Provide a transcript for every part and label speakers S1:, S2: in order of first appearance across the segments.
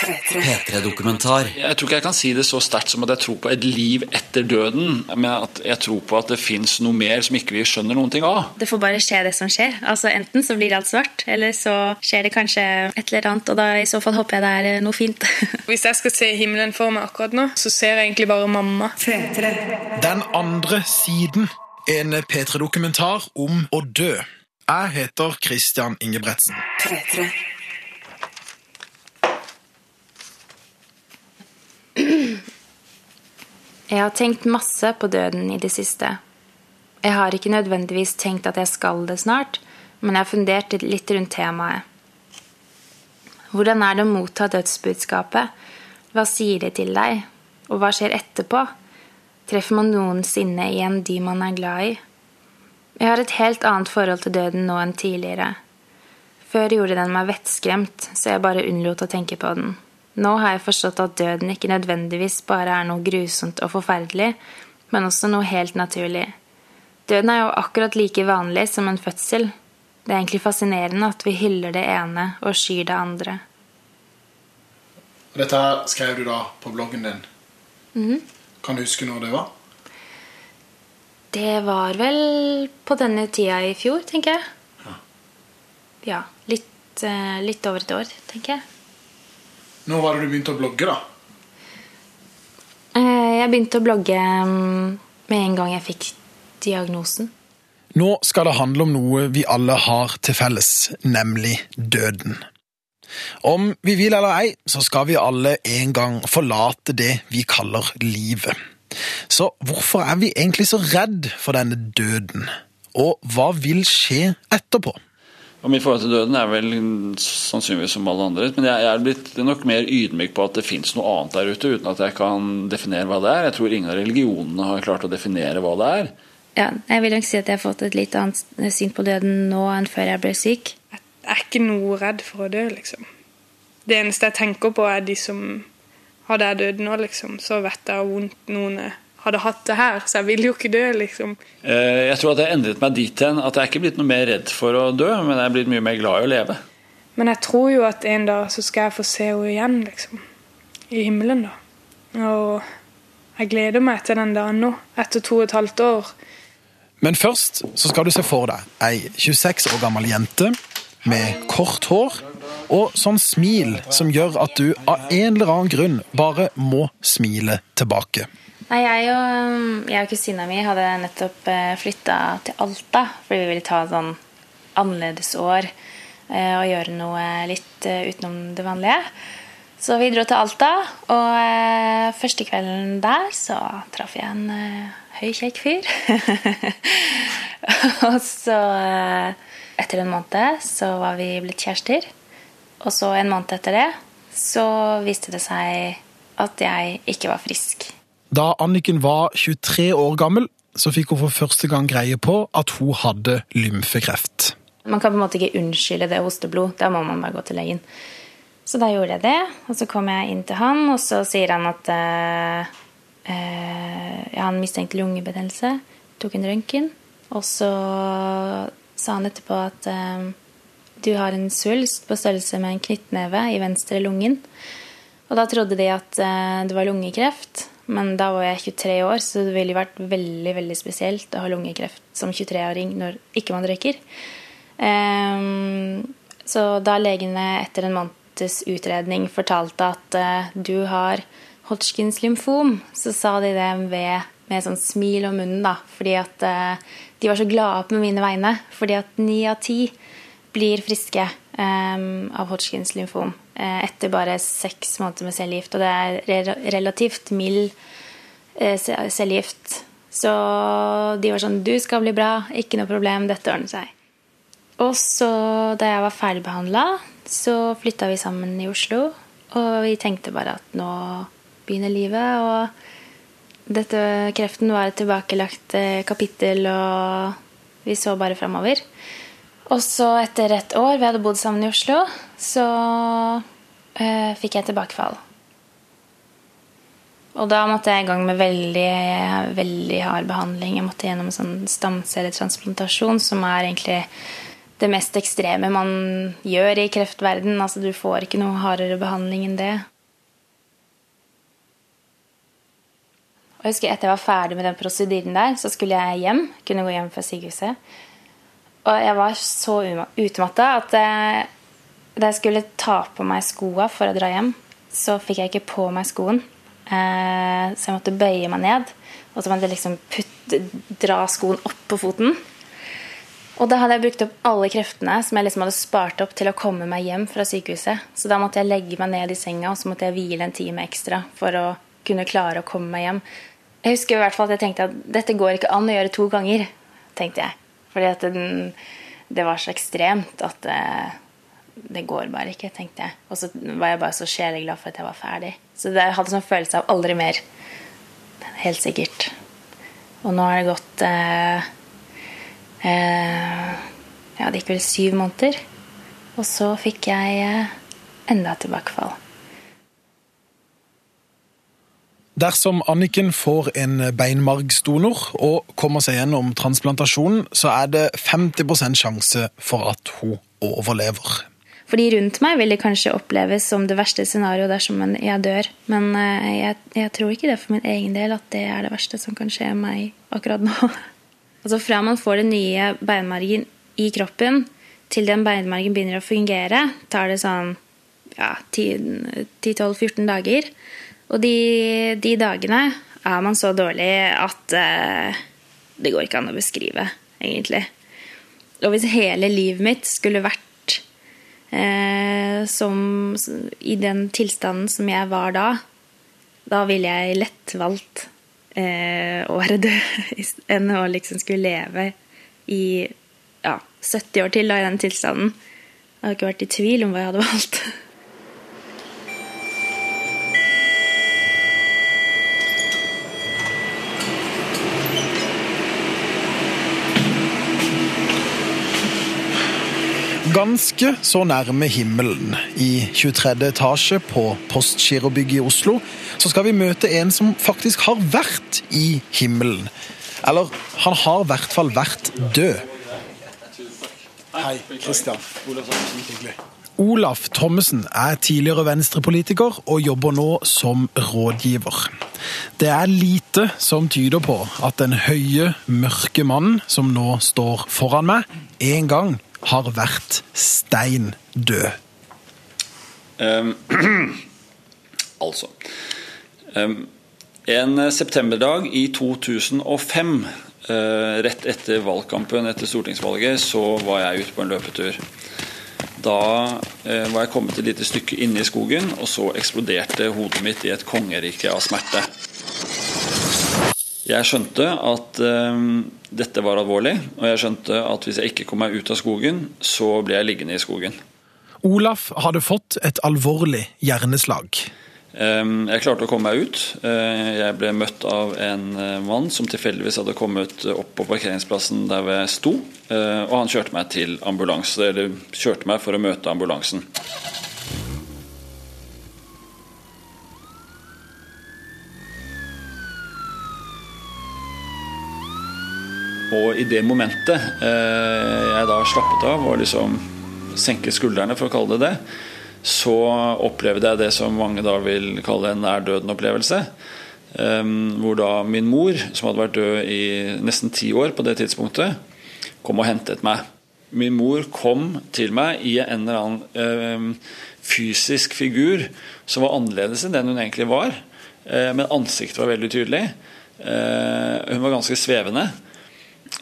S1: P3-dokumentar.
S2: Jeg tror ikke jeg kan si det så sterkt som at jeg tror på et liv etter døden, men at jeg tror på at det fins noe mer som ikke vi skjønner noen ting av.
S3: Det får bare skje det som skjer. Altså Enten så blir alt svart, eller så skjer det kanskje et eller annet. Og da i så fall håper jeg det er eh, noe fint.
S4: Hvis jeg skal se himmelen for meg akkurat nå, så ser jeg egentlig bare mamma.
S5: Den andre siden. En P3-dokumentar om å dø. Jeg heter Christian Ingebretsen.
S3: Jeg har tenkt masse på døden i det siste. Jeg har ikke nødvendigvis tenkt at jeg skal det snart, men jeg har fundert litt rundt temaet. Hvordan er det å motta dødsbudskapet? Hva sier det til deg? Og hva skjer etterpå? Treffer man noensinne igjen de man er glad i? Jeg har et helt annet forhold til døden nå enn tidligere. Før gjorde den meg vettskremt, så jeg bare unnlot å tenke på den. Nå har jeg forstått at døden ikke nødvendigvis bare er noe grusomt og forferdelig, men også noe helt naturlig. Døden er jo akkurat like vanlig som en fødsel. Det er egentlig fascinerende at vi hyller det ene og skyr det andre.
S5: Dette her skrev du da på bloggen din.
S3: Mhm.
S5: Kan du huske når det var?
S3: Det var vel på denne tida i fjor, tenker jeg. Ja. Litt, eh, litt over et år, tenker jeg.
S5: Når var det du begynte å blogge, da?
S3: Eh, Jeg begynte å blogge mm, med en gang jeg fikk diagnosen.
S5: Nå skal det handle om noe vi alle har til felles, nemlig døden. Om vi vil eller ei, så skal vi alle en gang forlate det vi kaller livet. Så hvorfor er vi egentlig så redd for denne døden? Og hva vil skje etterpå?
S2: Og Mitt forhold til døden er vel sannsynligvis som alle andre. Men jeg jeg er blitt nok mer ydmyk på at det fins noe annet der ute, uten at jeg kan definere hva det er. Jeg tror ingen av religionene har klart å definere hva det er.
S3: Ja, jeg vil nok si at jeg har fått et litt annet syn på døden nå enn før jeg ble syk.
S4: Jeg er ikke noe redd for å dø, liksom. Det eneste jeg tenker på, er de som har der døde nå, liksom, så vet jeg hvor vondt noen hadde hatt det her. Så jeg ville jo ikke dø, liksom.
S2: Eh, Jeg tror at jeg har endret meg dit hen at jeg er ikke blitt noe mer redd for å dø, men jeg er blitt mye mer glad i å leve.
S4: Men jeg tror jo at en dag så skal jeg få se henne igjen, liksom. I himmelen, da. Og jeg gleder meg til den dagen nå, etter to og et halvt år.
S5: Men først så skal du se for deg ei 26 år gammel jente med kort hår og sånn smil som gjør at du av en eller annen grunn bare må smile tilbake.
S3: Nei, jeg og, jeg og kusina mi hadde nettopp flytta til Alta fordi vi ville ta et sånn annerledes år eh, og gjøre noe litt eh, utenom det vanlige. Så vi dro til Alta, og eh, første kvelden der så traff jeg en eh, høy, kjekk fyr. og så, eh, etter en måned, så var vi blitt kjærester. Og så en måned etter det så viste det seg at jeg ikke var frisk.
S5: Da Anniken var 23 år gammel, så fikk hun for første gang greie på at hun hadde lymfekreft.
S3: Man kan på en måte ikke unnskylde det hosteblod. Da må man bare gå til legen. Så da gjorde jeg det, og så kom jeg inn til han, og så sier han at eh, eh, ja, han mistenkte lungebetennelse. Tok en røntgen. Og så sa han etterpå at eh, du har en svulst på størrelse med en knyttneve i venstre lungen. Og da trodde de at eh, det var lungekreft, men da var jeg 23 år, så det ville vært veldig veldig spesielt å ha lungekreft som 23-åring når ikke man røyker. Um, så da legene etter en måneds utredning fortalte at uh, du har Hodgkins lymfom, så sa de det ved, med sånn smil om munnen, da, fordi at uh, de var så glade på mine vegne. Fordi at ni av ti blir friske um, av Hodgkins lymfom etter bare seks måneder med cellegift. Og det er relativt mild eh, cellegift. Så de var sånn Du skal bli bra, ikke noe problem, dette ordner seg. Og så, da jeg var ferdigbehandla, så flytta vi sammen i Oslo. Og vi tenkte bare at nå begynner livet, og dette kreften var et tilbakelagt eh, kapittel, og vi så bare framover. Og så etter et år vi hadde bodd sammen i Oslo, så eh, fikk jeg tilbakefall. Og da måtte jeg i gang med veldig, veldig hard behandling. Jeg måtte gjennom en sånn stamcelletransplantasjon, som er egentlig det mest ekstreme man gjør i kreftverden. Altså, du får ikke noe hardere behandling enn det. Og jeg husker Etter jeg var ferdig med den prosedyren der, så skulle jeg hjem. Kunne gå hjem fra sykehuset. Og jeg var så utmatta at eh, da jeg skulle ta på meg skoa for å dra hjem, så fikk jeg ikke på meg skoen. Eh, så jeg måtte bøye meg ned. Og så måtte jeg liksom putte, dra skoen opp på foten. Og da hadde jeg brukt opp alle kreftene som jeg liksom hadde spart opp til å komme meg hjem fra sykehuset. Så da måtte jeg legge meg ned i senga og så måtte jeg hvile en time ekstra for å kunne klare å komme meg hjem. Jeg husker i hvert fall at jeg tenkte at dette går ikke an å gjøre to ganger. tenkte jeg. Fordi at den, det var så ekstremt at det, det, går bare ikke, tenkte jeg. Og så var jeg bare så sjeleglad for at jeg var ferdig. Så jeg hadde sånn følelse av aldri mer. Helt sikkert. Og nå har det gått eh, Eh, ja, det gikk vel syv måneder. Og så fikk jeg eh, enda tilbakefall.
S5: Dersom Anniken får en beinmargsdonor og kommer seg gjennom transplantasjonen, så er det 50% sjanse for at hun overlever.
S3: For de rundt meg vil det kanskje oppleves som det verste scenarioet dersom jeg dør. Men eh, jeg, jeg, tror ikke det for min egen del at det er det verste som kan skje meg akkurat nå. Altså Fra man får den nye beinmargen i kroppen, til den beinmargen begynner å fungere, tar det sånn ja, 10-12-14 dager. Og de, de, dagene er man så dårlig at eh, det går ikke an å beskrive, egentlig. Og hvis hele livet mitt skulle vært eh, som, i den tilstanden som jeg var da, da ville jeg lett valgt eh, å være død enn å liksom skulle leve i ja, 70 år til da, i den tilstanden. Jeg har ikke vært i tvil om hva jeg hadde valgt.
S5: Ganske så nærme himmelen, i 23. etasje på Postgirobygget i Oslo, så skal vi møte en som faktisk har vært i himmelen. Eller han har i hvert fall vært død.
S1: Hei, Kristian.
S5: Olaf Thommessen er tidligere venstrepolitiker og jobber nå som rådgiver. Det er lite som tyder på at den høye, mørke mannen som nå står foran meg, en gang har vært stein død?
S2: Um, altså um, En septemberdag i 2005, uh, eh, rett etter valgkampen etter stortingsvalget, så var jeg ute på en løpetur. Da uh, var jeg kommet et lite stykke inne i skogen, og så eksploderte hodet mitt i et kongerike av smerte. Jeg skjønte at um, dette var alvorlig, og jeg skjønte at hvis jeg ikke kom meg ut av skogen, så ble jeg liggende i skogen.
S5: Olaf hadde fått et alvorlig hjerneslag.
S2: Um, jeg klarte å komme meg ut. Uh, jeg ble møtt av en uh, mann som tilfeldigvis hadde kommet opp på parkeringsplassen der jeg sto, uh, og han kjørte meg til ambulanse, eller kjørte meg for å møte ambulansen. Og i det momentet eh, jeg da slappet av og liksom senket skuldrene, for å kalle det det, så opplevde jeg det som mange da vil kalle en nær-døden-opplevelse. Eh, hvor da min mor, som hadde vært død i nesten ti år på det tidspunktet, kom og hentet meg. Min mor kom til meg i en eller annen eh, fysisk figur som var annerledes enn den hun egentlig var. men ansiktet var veldig tydelig. hun var ganske svevende.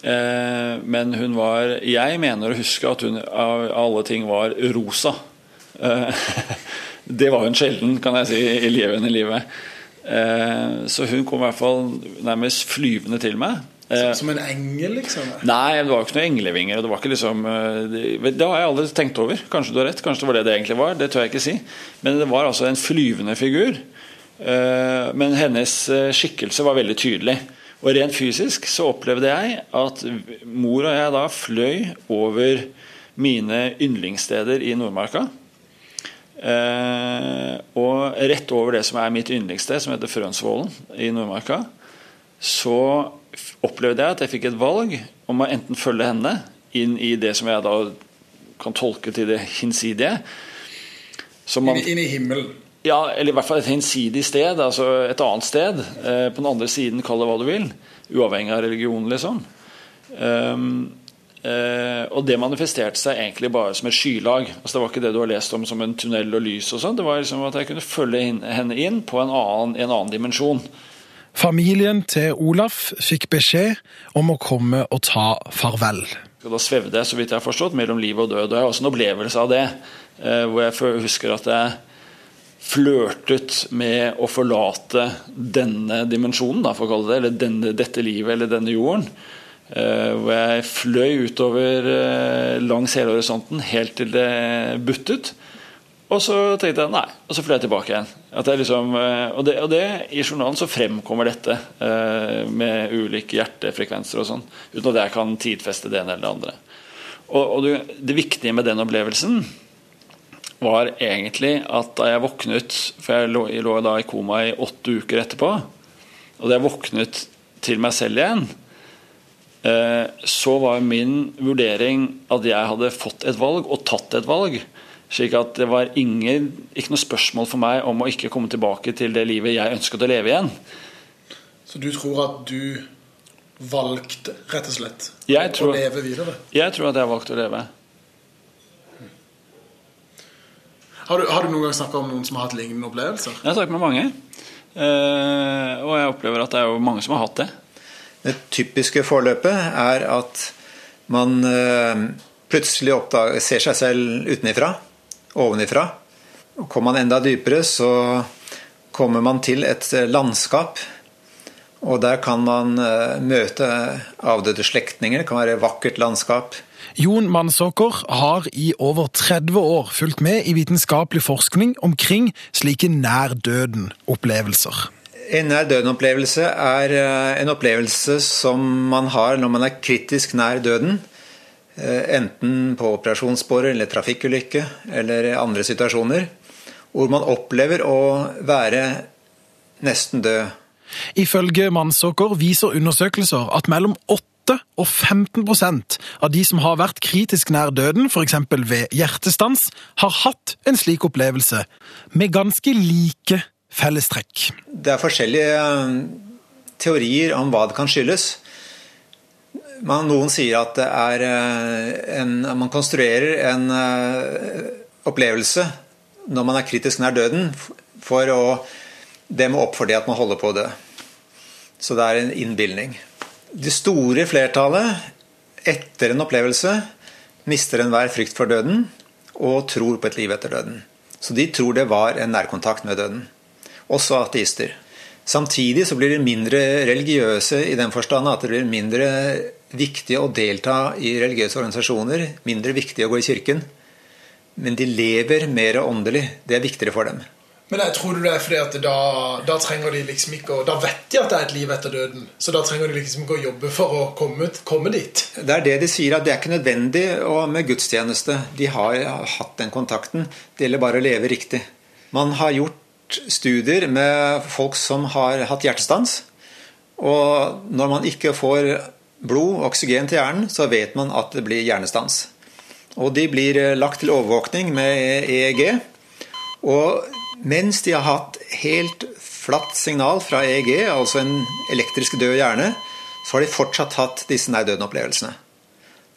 S2: Eh, men hun var Jeg mener å huske at hun av alle ting var rosa. Eh, det var hun sjelden, kan jeg si, i levende livet. Eh, så hun kom i hvert fall nærmest flyvende til meg.
S1: Som en engel, liksom?
S2: Nei, det var ikke noen englevinger. Det var ikke liksom Det har jeg aldri tenkt over. Kanskje du har rett, kanskje det var det det egentlig var. Det tør jeg ikke si. Men det var altså en flyvende figur. Men hennes skikkelse var veldig tydelig. Og rent fysisk så opplevde jeg at mor og jeg da fløy over mine yndlingssteder i Nordmarka. Eh, og rett over det som er mitt yndlingssted, som heter Frønsvollen i Nordmarka, så opplevde jeg at jeg fikk et valg om å enten følge henne inn i det som jeg da kan tolke til det hinsidige.
S1: Man, inn, i himmelen?
S2: Ja, eller i hvert fall et hinsidig sted. altså Et annet sted. Eh, på den andre siden, kall det hva du vil. Uavhengig av religion, liksom. Um, eh, og det manifesterte seg egentlig bare som et skylag. Altså Det var ikke det du har lest om som en tunnel og lys. og sånn Det var liksom at jeg kunne følge henne inn på en annen, en annen dimensjon.
S5: Familien til Olaf fikk beskjed om å komme og ta farvel.
S2: Og da svevde jeg så vidt jeg har forstått, mellom liv og død. Og jeg har også en opplevelse av det, eh, hvor jeg husker at jeg flørtet med å forlate denne dimensjonen, da, for å kalle det, eller denne, dette livet eller denne jorden. Eh, hvor jeg fløy utover eh, langs hele horisonten helt til det buttet. Og så tenkte jeg nei, og så fløy jeg tilbake igjen. Liksom, eh, og, det, og, det, I journalen så fremkommer dette med ulike hjertefrekvenser og sånn, uten at jeg kan tidfeste det ene eller det andre. Og, og det viktige med den opplevelsen var egentlig at da jeg våknet For jeg lå, jeg lå da i koma i åtte uker etterpå. Og da jeg våknet til meg selv igjen, Eh, så var min vurdering at jeg hadde fått et valg og tatt et valg. Slik at det var ingen, ikke noe spørsmål for meg om å ikke komme tilbake til det livet jeg ønsket å leve igjen.
S1: Så du tror at du valgte, rett og slett,
S2: tror,
S1: å leve videre?
S2: Jeg tror at jeg valgte å leve.
S1: Har du, har du noen gang snakka om noen som har hatt lignende opplevelser?
S2: Jeg har snakket med mange. Uh, og jeg opplever at det er jo mange som har hatt det.
S6: Det typiske forløpet er at man eh, plutselig oppdager, ser seg selv utenifra, ovenifra. Kommer man enda dypere, så kommer man til et landskap. Og der kan man eh, møte avdøde slektninger. Det kan være vakkert landskap.
S5: Jon Mannsåker har i over 30 år fulgt med i vitenskapelig forskning omkring slike nær døden-opplevelser.
S6: En nær døden-opplevelse er eh, en opplevelse som man har når man er kritisk nær døden. Eh, enten på operasjonsbordet eller trafikkulykke eller andre situasjoner. Hvor man opplever å være nesten død.
S5: Ifølge Mannsåker viser undersøkelser at mellom 8 og 15% av de som har vært kritisk nær døden, f.eks. ved hjertestans, har hatt en slik opplevelse, med ganske like fellestrekk?
S6: Det er forskjellige eh, teorier om hva det kan skyldes. noen sier at det eh, en, man konstruerer en eh, opplevelse når man er kritisk nær døden, for å demme opp for det at man holder på å dø. Så det er en innbilning. Det store flertallet etter en opplevelse mister enhver frykt for døden og tror på et liv etter døden. Så de tror det var en nærkontakt med døden også ateister. Samtidig så blir de mindre religiøse i den forstand at det blir mindre viktig å delta i religiøse organisasjoner, mindre viktig å gå i kirken. Men de lever mer åndelig. Det er viktigere for dem.
S1: Men jeg tror det er fordi at da, da, trenger de liksom ikke å, Da vet de at det er et liv etter døden. Så da trenger de liksom ikke å jobbe for å komme, komme dit.
S6: Det er det de sier, at det er ikke nødvendig med gudstjeneste. De har hatt den kontakten. Det gjelder bare å leve riktig. Man har gjort studier med folk som har hatt hjertestans. Og når man ikke får blod, oksygen til hjernen, så vet man at det blir hjernestans. Og de blir lagt til overvåkning med EEG. Og mens de har hatt helt flatt signal fra EEG, altså en elektrisk død hjerne, så har de fortsatt hatt disse nær døden-opplevelsene.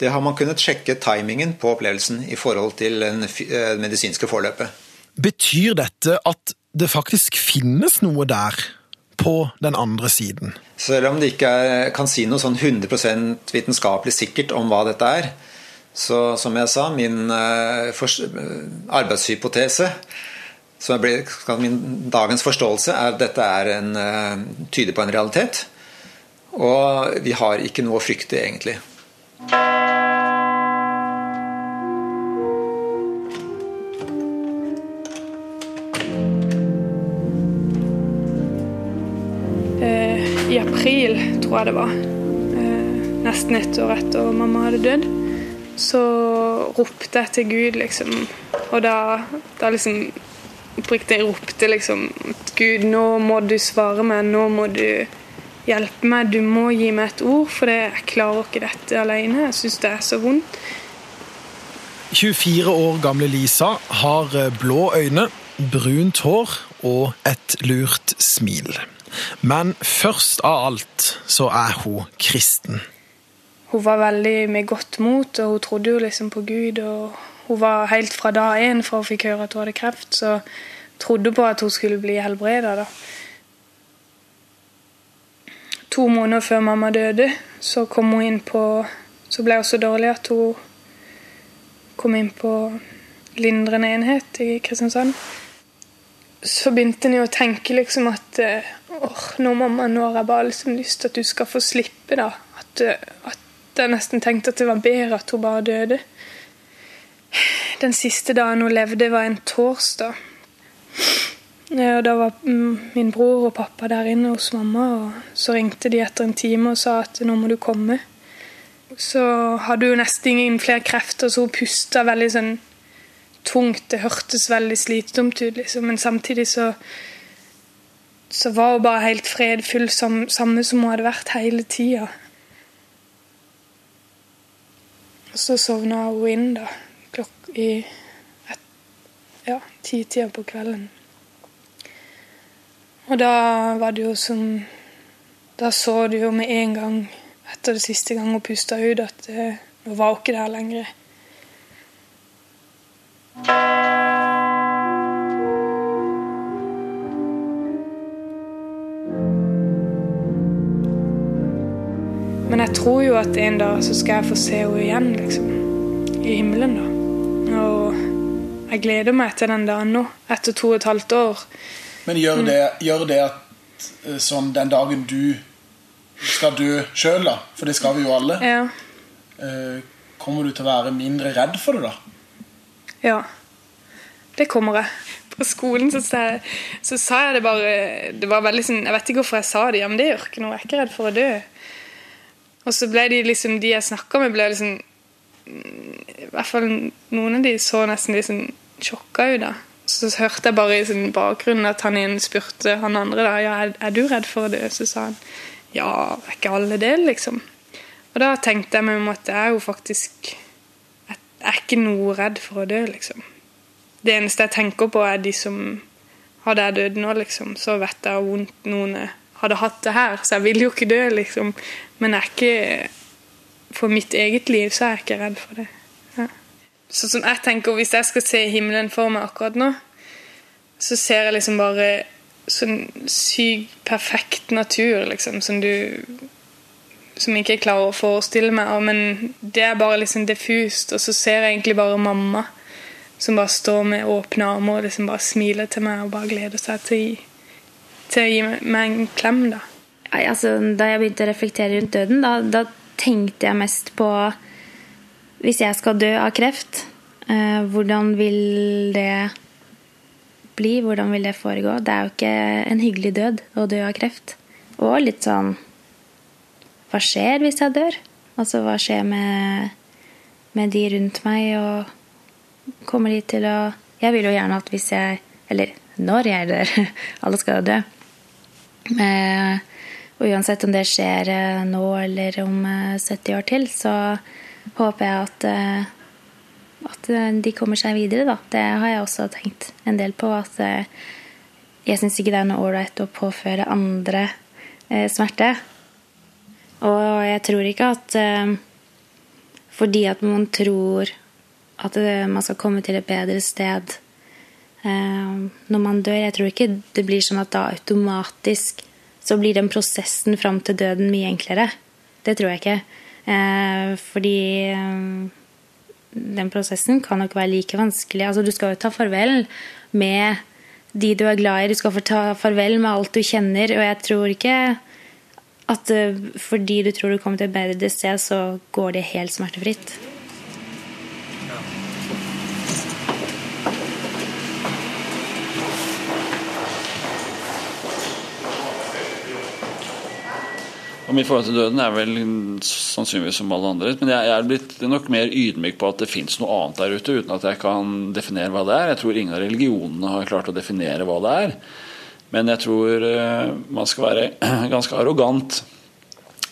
S6: Det har man kunnet sjekke timingen på opplevelsen i forhold til det eh, medisinske forløpet.
S5: Betyr dette at det faktisk finnes noe der på den andre siden.
S6: Selv om det ikke er, kan si noe sånn 100 vitenskapelig sikkert om hva dette er, så som jeg sa, min uh, for, arbeidshypotese som ble, Min dagens forståelse er at dette er en, uh, tyder på en realitet. Og vi har ikke noe å frykte, egentlig.
S4: I april, tror jeg det var, eh, nesten ett år etter mamma hadde dødd, så ropte jeg til Gud, liksom. Og da, da liksom oppriktig ropte liksom Gud, nå må du svare meg, nå må du hjelpe meg, du må gi meg et ord, for jeg klarer ikke dette alene. Jeg syns det er så vondt.
S5: 24 år gamle Lisa har eh, blå øyne, brunt hår og et lurt smil. Men først av alt så er hun kristen.
S4: Hun var veldig med godt mot, og hun trodde jo liksom på Gud. og Hun var helt fra dag én fra hun fikk høre at hun hadde kreft, så trodde på at hun skulle bli helbreda. To måneder før mamma døde, så kom hun inn på Så ble hun så dårlig at hun kom inn på lindrende enhet i Kristiansand. Så begynte en jo å tenke liksom at åh, nå mamma, nå har jeg bare liksom lyst til at du skal få slippe, da. At, at jeg nesten tenkte at det var bedre at hun bare døde. Den siste dagen hun levde, var en torsdag. Og Da var min bror og pappa der inne hos mamma, og så ringte de etter en time og sa at nå må du komme. Så hadde hun nesten ingen flere krefter, så hun pusta veldig sånn tungt. Det hørtes veldig slitsomt ut, liksom. men samtidig så så var hun bare helt fredfull, som, samme som hun hadde vært hele tida. Så sovna hun inn da, i et, ja, titida på kvelden. Og da var det jo som Da så du jo med en gang, etter det siste gang hun pusta ut, at eh, nå var hun ikke der lenger. Men jeg tror jo at en dag så skal jeg få se henne igjen, liksom. I himmelen, da. Jeg gleder meg til den dagen nå, etter to og et halvt år.
S5: Men gjør det, gjør det at sånn den dagen du skal dø sjøl, da, for det skal vi jo alle,
S4: Ja.
S5: eh, kommer du til å være mindre redd for det da?
S4: Ja, det kommer jeg. På skolen så sa, jeg, så sa jeg det bare det var veldig sånn, Jeg vet ikke hvorfor jeg sa det, ja, men det gjør ikke noe. Jeg er ikke redd for å dø. Og så ble de liksom, de jeg snakka med, ble liksom I hvert fall noen av de så nesten litt sånn sjokka jo, da. Så hørte jeg bare i sin bakgrunn at han ene spurte han andre da, ja, er, er du redd for å dø. Så sa han ja, er ikke alle det, liksom. Og da tenkte jeg meg om at jeg er jo faktisk Jeg er ikke noe redd for å dø, liksom. Det eneste jeg tenker på, er de som Hadde jeg dødd nå, liksom, så vet jeg hvor vondt noen hadde hatt det her. Så jeg vil jo ikke dø, liksom. Men jeg er ikke For mitt eget liv så er jeg ikke redd for det. Ja. Så som jeg tenker, Hvis jeg skal se himmelen for meg akkurat nå, så ser jeg liksom bare sånn syk, perfekt natur, liksom, som du som jeg ikke klarer å forestille meg. Men det er bare liksom diffust. Og så ser jeg egentlig bare mamma som bare står med åpne armer og liksom bare smiler til meg og bare gleder seg til til å gi meg en klem. da.
S3: Altså, da jeg begynte å reflektere rundt døden, da, da tenkte jeg mest på Hvis jeg skal dø av kreft, eh, hvordan vil det bli? Hvordan vil det foregå? Det er jo ikke en hyggelig død å dø av kreft. Og litt sånn Hva skjer hvis jeg dør? Altså, hva skjer med, med de rundt meg? Og kommer de til å Jeg vil jo gjerne at hvis jeg Eller når jeg dør Alle skal jo dø. Eh, og uansett om det skjer eh, nå eller om eh, 70 år til, så håper jeg at, eh, at eh, de kommer seg videre, da. Det har jeg også tenkt en del på. At eh, jeg syns ikke det er noe ålreit å påføre andre smerte. Og jeg tror ikke at fordi at man tror at man skal komme til et bedre sted når man dør Jeg tror ikke det blir sånn at da automatisk så blir den prosessen fram til døden mye enklere. Det tror jeg ikke. Eh, fordi eh, den prosessen kan nok være like vanskelig. Altså, du skal jo ta farvel med de du er glad i. Du skal få ta farvel med alt du kjenner. Og jeg tror ikke at eh, fordi du tror du kommer til et bedre sted, så går det helt smertefritt.
S2: Og Mitt forhold til døden er vel sannsynligvis som alle andre. Men jeg er blitt nok mer ydmyk på at det fins noe annet der ute, uten at jeg kan definere hva det er. Jeg tror ingen av religionene har klart å definere hva det er. Men jeg tror eh, man skal være ganske arrogant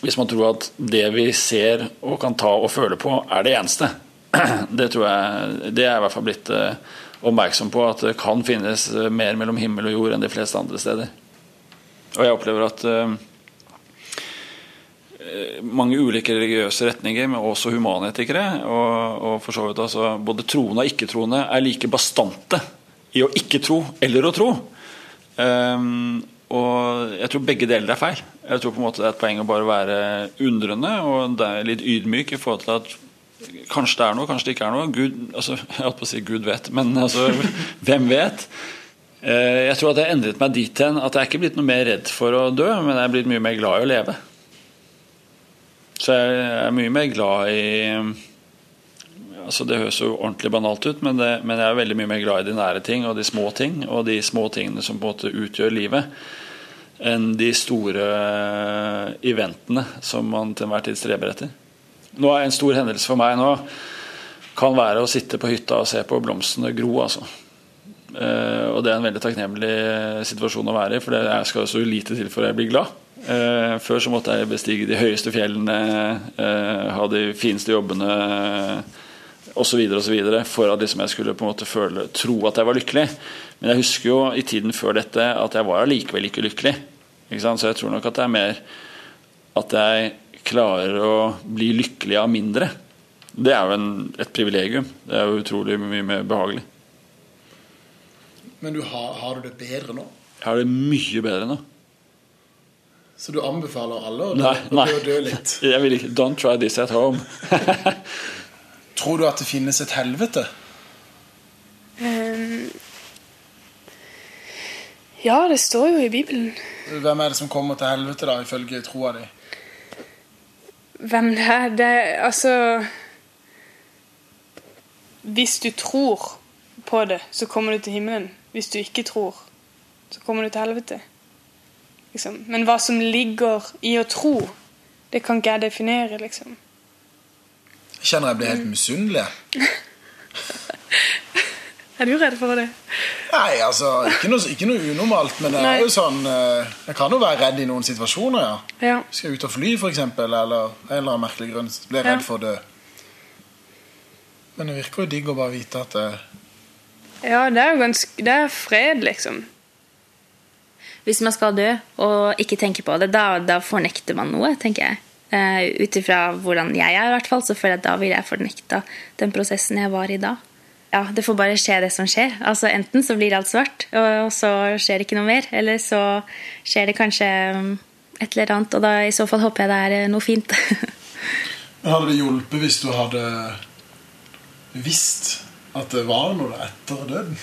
S2: hvis man tror at det vi ser og kan ta og føle på, er det eneste. Det tror jeg Det er jeg i hvert fall blitt eh, oppmerksom på, at det kan finnes eh, mer mellom himmel og jord enn de fleste andre steder. Og jeg opplever at mange ulike religiøse retninger, men også humanetikere, og, og for så vidt altså både troende og ikke-troende, er like bastante i å ikke tro eller å tro. Um, og jeg tror begge deler er feil. Jeg tror på en måte det er et poeng å bare være undrende og litt ydmyk i forhold til at kanskje det er noe, kanskje det ikke er noe. Gud, altså, jeg holdt på å si Gud vet, men altså, hvem vet? Uh, jeg tror at jeg endret meg dit hen at jeg er ikke blitt noe mer redd for å dø, men jeg er blitt mye mer glad i å leve. Så jeg er mye mer glad i altså Det høres jo ordentlig banalt ut, men, det, men, jeg er veldig mye mer glad i de nære ting og de små ting, og de små tingene som på en måte utgjør livet, enn de store eventene som man til enhver tid streber etter. Nå er En stor hendelse for meg nå kan være å sitte på hytta og se på blomstene gro. altså. Uh, og Det er en veldig takknemlig situasjon å være i, for det skal så lite til for jeg blir glad. Uh, før så måtte jeg bestige de høyeste fjellene, uh, ha de fineste jobbene osv. for at liksom jeg skulle på en måte føle, tro at jeg var lykkelig. Men jeg husker jo i tiden før dette at jeg var allikevel ikke lykkelig. Ikke så jeg tror nok at det er mer at jeg klarer å bli lykkelig av mindre. Det er jo en, et privilegium. Det er jo utrolig mye mer behagelig.
S1: Men du har, har, du det bedre nå?
S2: Jeg har det mye bedre nå.
S1: Så du anbefaler alle å
S2: dø, nei,
S1: nei. dø litt?
S2: Jeg vil ikke, Don't try this at home.
S5: Tror du at det finnes et helvete? Um,
S4: ja, det står jo i Bibelen.
S5: Hvem er det som kommer til helvete, da, ifølge troa di?
S4: Hvem det er? Det Altså Hvis du tror på det, så kommer du til himmelen. Hvis du ikke tror, så kommer du til helvete. Liksom. Men hva som ligger i å tro, det kan ikke jeg definere, liksom.
S5: Jeg kjenner jeg blir helt misunnelig.
S4: er du redd for det?
S5: Nei, altså Ikke noe, ikke noe unormalt, men det er jo sånn eh, Jeg kan jo være redd i noen situasjoner, ja.
S4: ja.
S5: Skal ut og fly, f.eks., eller en eller annen merkelig grunn. Blir redd ja. for å dø. Men det virker jo digg å bare vite at det
S4: Ja, det er jo ganske Det er fred, liksom.
S3: Hvis man skal dø og ikke tenke på det, da, da fornekter man noe, tenker jeg. Uh, Ut ifra hvordan jeg er, i hvert fall, så føler jeg at da vil jeg fornekta den prosessen jeg var i da. Ja, Det får bare skje det som skjer. Altså Enten så blir alt svart, og så skjer det ikke noe mer. Eller så skjer det kanskje um, et eller annet, og da i så fall håper jeg det er eh, noe fint.
S5: Men Hadde det hjulpet hvis du hadde visst at det var noe etter døden?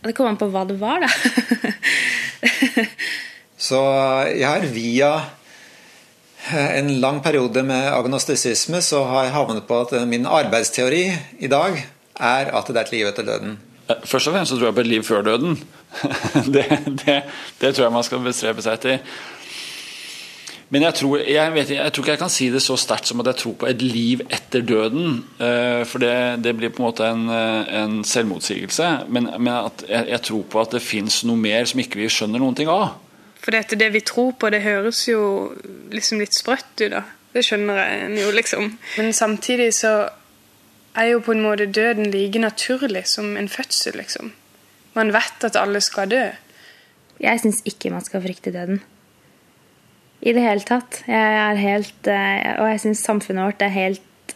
S3: Det kommer an på hva det var, da.
S6: så jeg har via en lang periode med agnostisisme så har jeg havnet på at min arbeidsteori i dag er at det er et liv etter døden.
S2: Eh, først og fremst så tror jeg på et liv før døden. det, det, det, tror jeg man skal bestrebe seg etter. Men jeg tror, jeg, vet, jeg tror, ikke jeg kan si det så sterkt som at jeg tror på et liv etter døden. Eh, for det, det blir på en måte en, eh, en selvmotsigelse. Men, men jeg, jeg, tror på at det fins noe mer som ikke vi skjønner noen ting av.
S4: For dette, det vi tror på, det høres jo liksom litt sprøtt ut, da. Det skjønner jeg jo, liksom. Men samtidig så er jo på en måte døden like naturlig som en fødsel, liksom. Man vet at alle skal dø.
S3: Jeg syns ikke man skal frykte døden. I det hele tatt. Jeg er helt eh, Og jeg syns samfunnet vårt er helt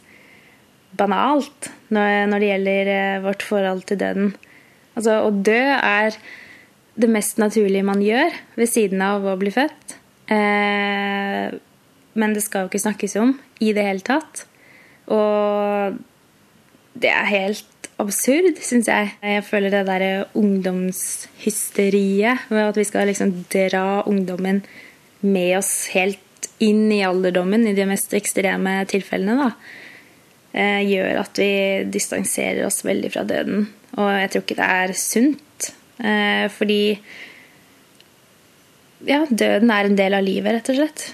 S3: banalt når det gjelder eh, vårt forhold til døden. Altså, å dø er det mest naturlige man gjør ved siden av å bli født. Eh, men det skal jo ikke snakkes om i det hele tatt. Og det er helt absurd, syns jeg. Jeg føler det derre ungdomshysteriet med at vi skal liksom dra ungdommen med oss helt inn i alderdommen i de mest ekstreme tilfellene, da, eh, gjør at vi distanserer oss veldig fra døden. Og jeg tror ikke det er sunt Eh, fordi ja, døden er en del av livet, rett og slett.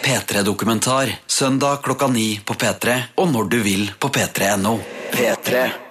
S7: P3-dokumentar søndag klokka ni på P3 og når du vil på p3.no. P3.